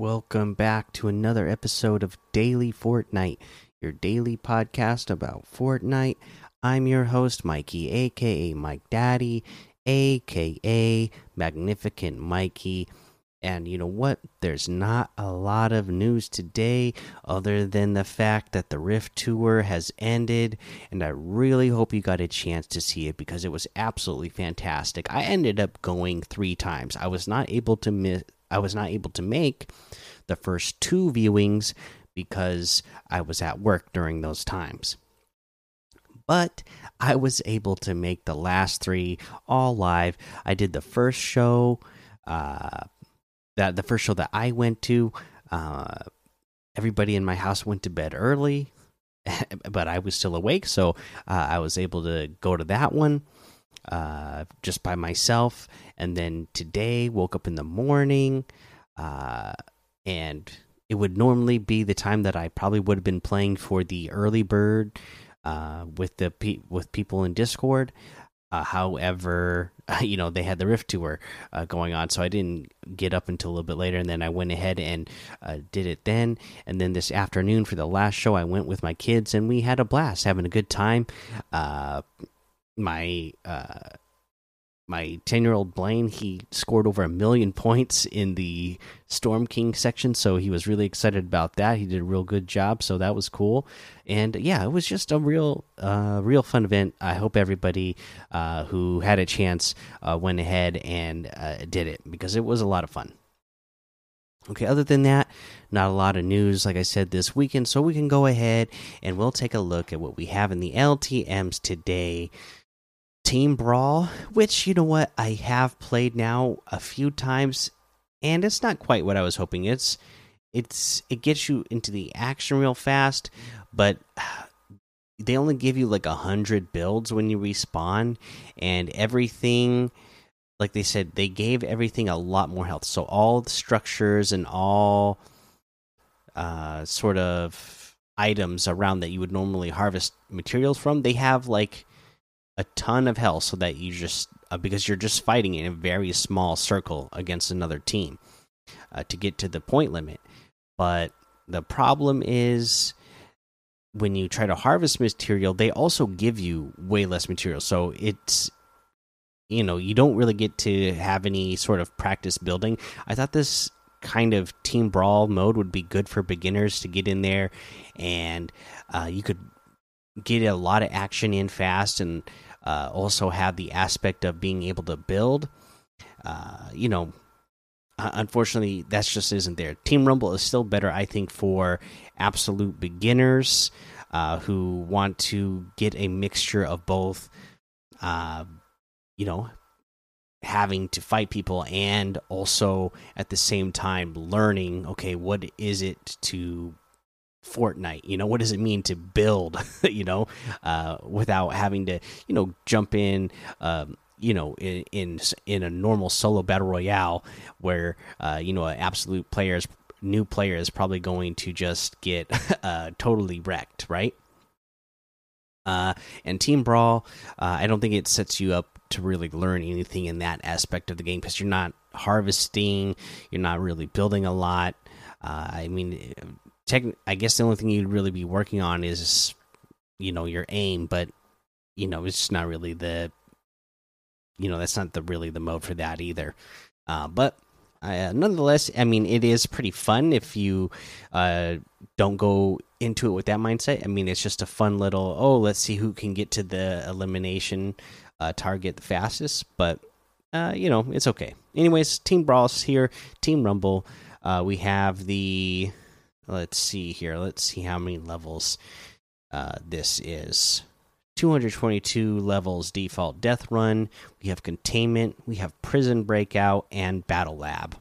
Welcome back to another episode of Daily Fortnite, your daily podcast about Fortnite. I'm your host, Mikey, aka Mike Daddy, aka Magnificent Mikey. And you know what? There's not a lot of news today other than the fact that the Rift Tour has ended. And I really hope you got a chance to see it because it was absolutely fantastic. I ended up going three times. I was not able to miss. I was not able to make the first two viewings because I was at work during those times. But I was able to make the last three all live. I did the first show. Uh, that the first show that I went to, uh, everybody in my house went to bed early, but I was still awake, so uh, I was able to go to that one uh, just by myself. And then today, woke up in the morning, uh, and it would normally be the time that I probably would have been playing for the early bird uh, with the pe with people in Discord. Uh, however, you know they had the Rift tour uh, going on, so I didn't get up until a little bit later, and then I went ahead and uh, did it then. And then this afternoon for the last show, I went with my kids, and we had a blast, having a good time. My uh, my 10 year old Blaine, he scored over a million points in the Storm King section. So he was really excited about that. He did a real good job. So that was cool. And yeah, it was just a real, uh, real fun event. I hope everybody uh, who had a chance uh, went ahead and uh, did it because it was a lot of fun. Okay, other than that, not a lot of news, like I said, this weekend. So we can go ahead and we'll take a look at what we have in the LTMs today. Team Brawl, which you know what I have played now a few times, and it's not quite what I was hoping. It's it's it gets you into the action real fast, but they only give you like a hundred builds when you respawn, and everything. Like they said, they gave everything a lot more health. So all the structures and all uh, sort of items around that you would normally harvest materials from, they have like a ton of health so that you just uh, because you're just fighting in a very small circle against another team uh, to get to the point limit. But the problem is when you try to harvest material, they also give you way less material. So it's you know you don't really get to have any sort of practice building. I thought this kind of team brawl mode would be good for beginners to get in there and uh, you could get a lot of action in fast and uh, also have the aspect of being able to build. Uh, you know, unfortunately, that just isn't there. Team Rumble is still better, I think, for absolute beginners uh, who want to get a mixture of both. Uh, you know, having to fight people and also at the same time learning okay what is it to Fortnite. You know, what does it mean to build? you know, uh, without having to, you know, jump in. Um, you know, in, in in a normal solo battle royale, where uh, you know, an absolute player's new player is probably going to just get uh, totally wrecked, right? Uh, and Team Brawl, uh, I don't think it sets you up to really learn anything in that aspect of the game because you're not harvesting, you're not really building a lot. Uh, I mean, tech, I guess the only thing you'd really be working on is, you know, your aim, but you know, it's not really the, you know, that's not the really the mode for that either. Uh, but uh, nonetheless, I mean, it is pretty fun if you uh, don't go into it with that mindset. I mean, it's just a fun little, oh, let's see who can get to the elimination uh, target the fastest. But uh, you know, it's okay. Anyways, Team Brawls here, Team Rumble. Uh, we have the Let's see here. Let's see how many levels uh, this is. 222 levels default death run. We have containment. We have prison breakout and battle lab.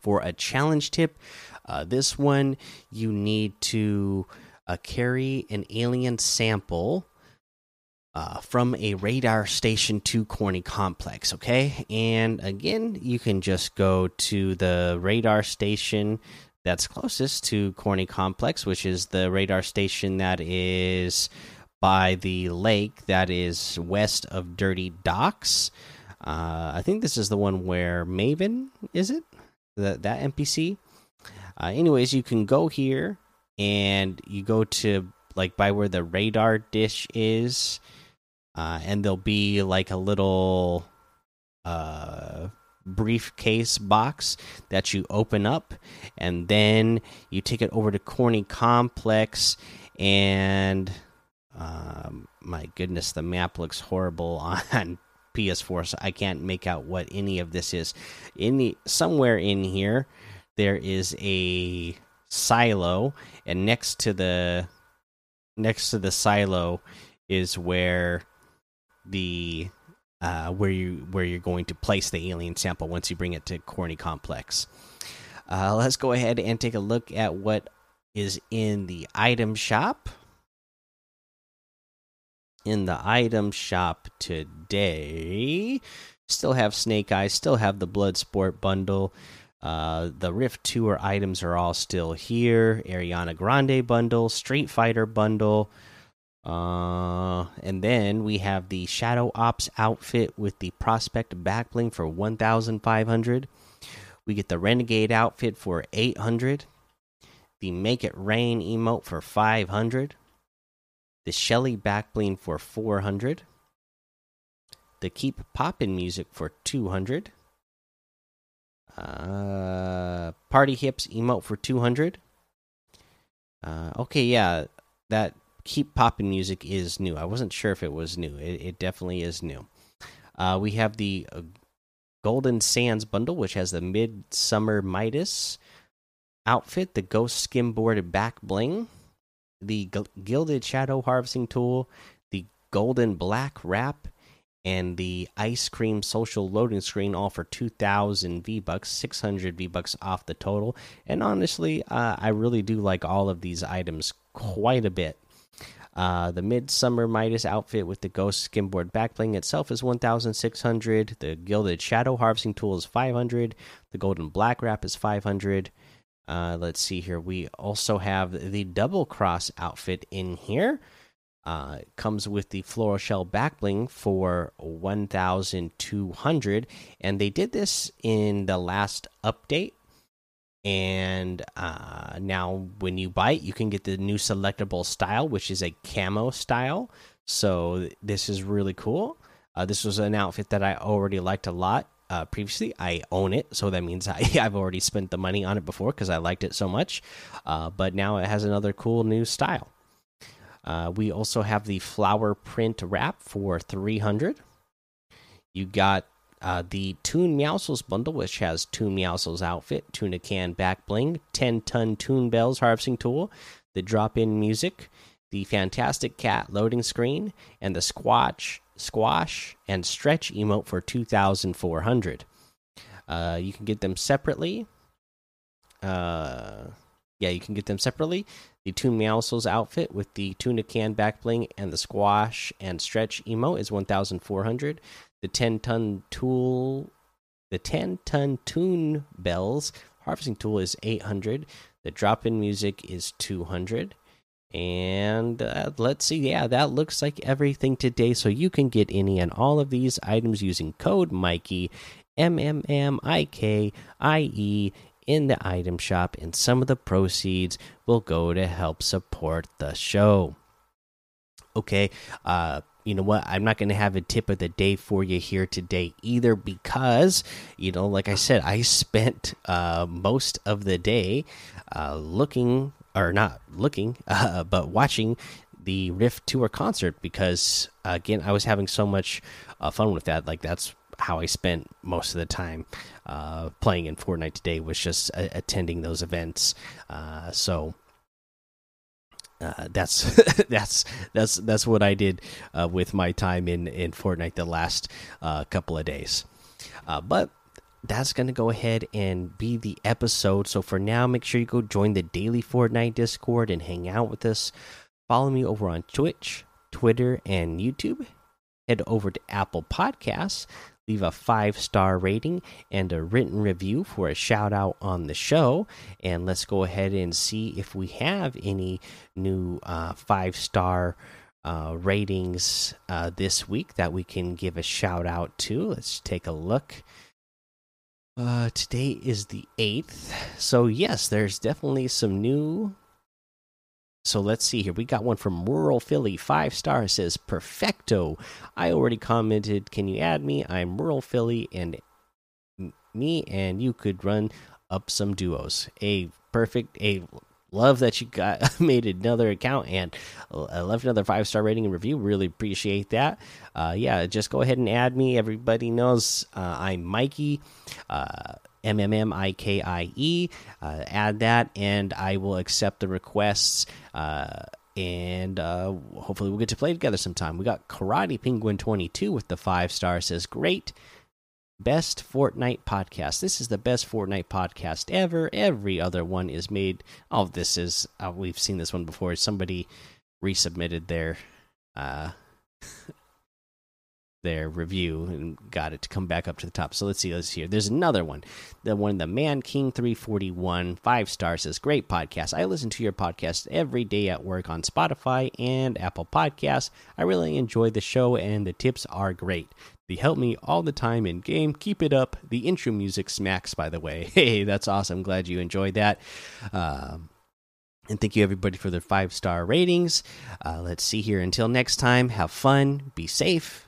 For a challenge tip, uh, this one you need to uh, carry an alien sample uh, from a radar station to Corny Complex. Okay, and again, you can just go to the radar station that's closest to Corny Complex, which is the radar station that is by the lake that is west of Dirty Docks. Uh, I think this is the one where Maven is it that that NPC. Uh, anyways, you can go here and you go to like by where the radar dish is, uh, and there'll be like a little uh, briefcase box that you open up, and then you take it over to Corny Complex, and um, my goodness, the map looks horrible on PS4, so I can't make out what any of this is. In the somewhere in here, there is a silo, and next to the next to the silo is where the uh, where you where you're going to place the alien sample once you bring it to Corny Complex. Uh, let's go ahead and take a look at what is in the item shop. In the item shop today, still have Snake Eyes, still have the Blood Sport bundle. Uh, the Rift Tour items are all still here. Ariana Grande bundle, Street Fighter bundle, uh, and then we have the Shadow Ops outfit with the Prospect backbling for 1,500. We get the Renegade outfit for 800. The Make It Rain emote for 500. The Shelly backbling for 400. The Keep Poppin' music for 200. Uh, Party Hips emote for 200. Uh, okay, yeah, that keep popping music is new. I wasn't sure if it was new. It, it definitely is new. Uh, we have the uh, Golden Sands bundle, which has the Midsummer Midas outfit, the Ghost Skimboard back bling, the Gilded Shadow Harvesting Tool, the Golden Black Wrap, and the Ice Cream Social Loading Screen, all for 2,000 V Bucks, 600 V Bucks off the total. And honestly, uh, I really do like all of these items quite a bit. Uh, the Midsummer Midas outfit with the Ghost Skimboard backbling itself is 1,600. The Gilded Shadow Harvesting Tool is 500. The Golden Black Wrap is 500. Uh, let's see here. We also have the Double Cross outfit in here. Uh, comes with the Floral Shell backbling for 1,200. And they did this in the last update and uh, now when you buy it you can get the new selectable style which is a camo style. So this is really cool. Uh, this was an outfit that i already liked a lot uh, previously. I own it so that means I, i've already spent the money on it before because i liked it so much. Uh, but now it has another cool new style. Uh, we also have the flower print wrap for 300 you got uh, the Toon Meowscles bundle, which has Toon Meowscles outfit, Tuna Can back bling, 10 ton Toon Bells harvesting tool, the drop in music, the Fantastic Cat loading screen, and the Squash, Squash and Stretch emote for 2,400. Uh, you can get them separately. Uh, yeah, you can get them separately. The Toon Meowscles outfit with the Tuna Can back bling and the Squash and Stretch emote is 1,400 the 10 ton tool the 10 ton Toon Bells. Harvesting tool is 800 the drop in music is 200 and uh, let's see. Yeah that looks like everything today. So you can get any and all of these items using code mikey m m m i k i e in the item shop. And some of the proceeds will go to help support the show. Okay uh you know what i'm not going to have a tip of the day for you here today either because you know like i said i spent uh, most of the day uh, looking or not looking uh, but watching the rift tour concert because again i was having so much uh, fun with that. Like that's how i spent most of the time uh, playing in fortnite today was just uh, attending those events. So uh, that's that's that's that's what I did uh, with my time in in Fortnite the last uh, couple of days. Uh, but that's gonna go ahead and be the episode. So for now, make sure you go join the daily Fortnite Discord and hang out with us. Follow me over on Twitch, Twitter, and YouTube. Head over to Apple Podcasts leave a five star rating and a written review for a shout out on the show. And let's go ahead and see if we have any new uh, five star uh, ratings uh, this week that we can give a shout out to. Let's take a look. Uh, today is the 8th. So, yes, there's definitely some new. So, let's see here. We got one from Rural Philly. Five star says Perfecto. I already commented. Can you add me? I'm Rural Philly and me and you could run up some duos. A perfect, a love that you got made another account and I left another five star rating and review. Really appreciate that. Uh, yeah, just go ahead and add me. Everybody knows uh, I'm Mikey. M M M I K I E. Uh, add that, and I will accept the requests. Uh, and uh, hopefully, we'll get to play together sometime. We got Karate Penguin 22 with the five star says, Great best Fortnite podcast. This is the best Fortnite podcast ever. Every other one is made. Oh, this is uh, we've seen this one before. Somebody resubmitted their uh their review and got it to come back up to the top. So let's see. Let's see here. There's another one. The one, the Man King 341, five stars says, Great podcast. I listen to your podcast every day at work on Spotify and Apple Podcasts. I really enjoy the show and the tips are great. They help me all the time in game. Keep it up. The intro music smacks, by the way. Hey, that's awesome. Glad you enjoyed that. Um, and thank you everybody for their five star ratings. Uh, let's see here. Until next time, have fun, be safe,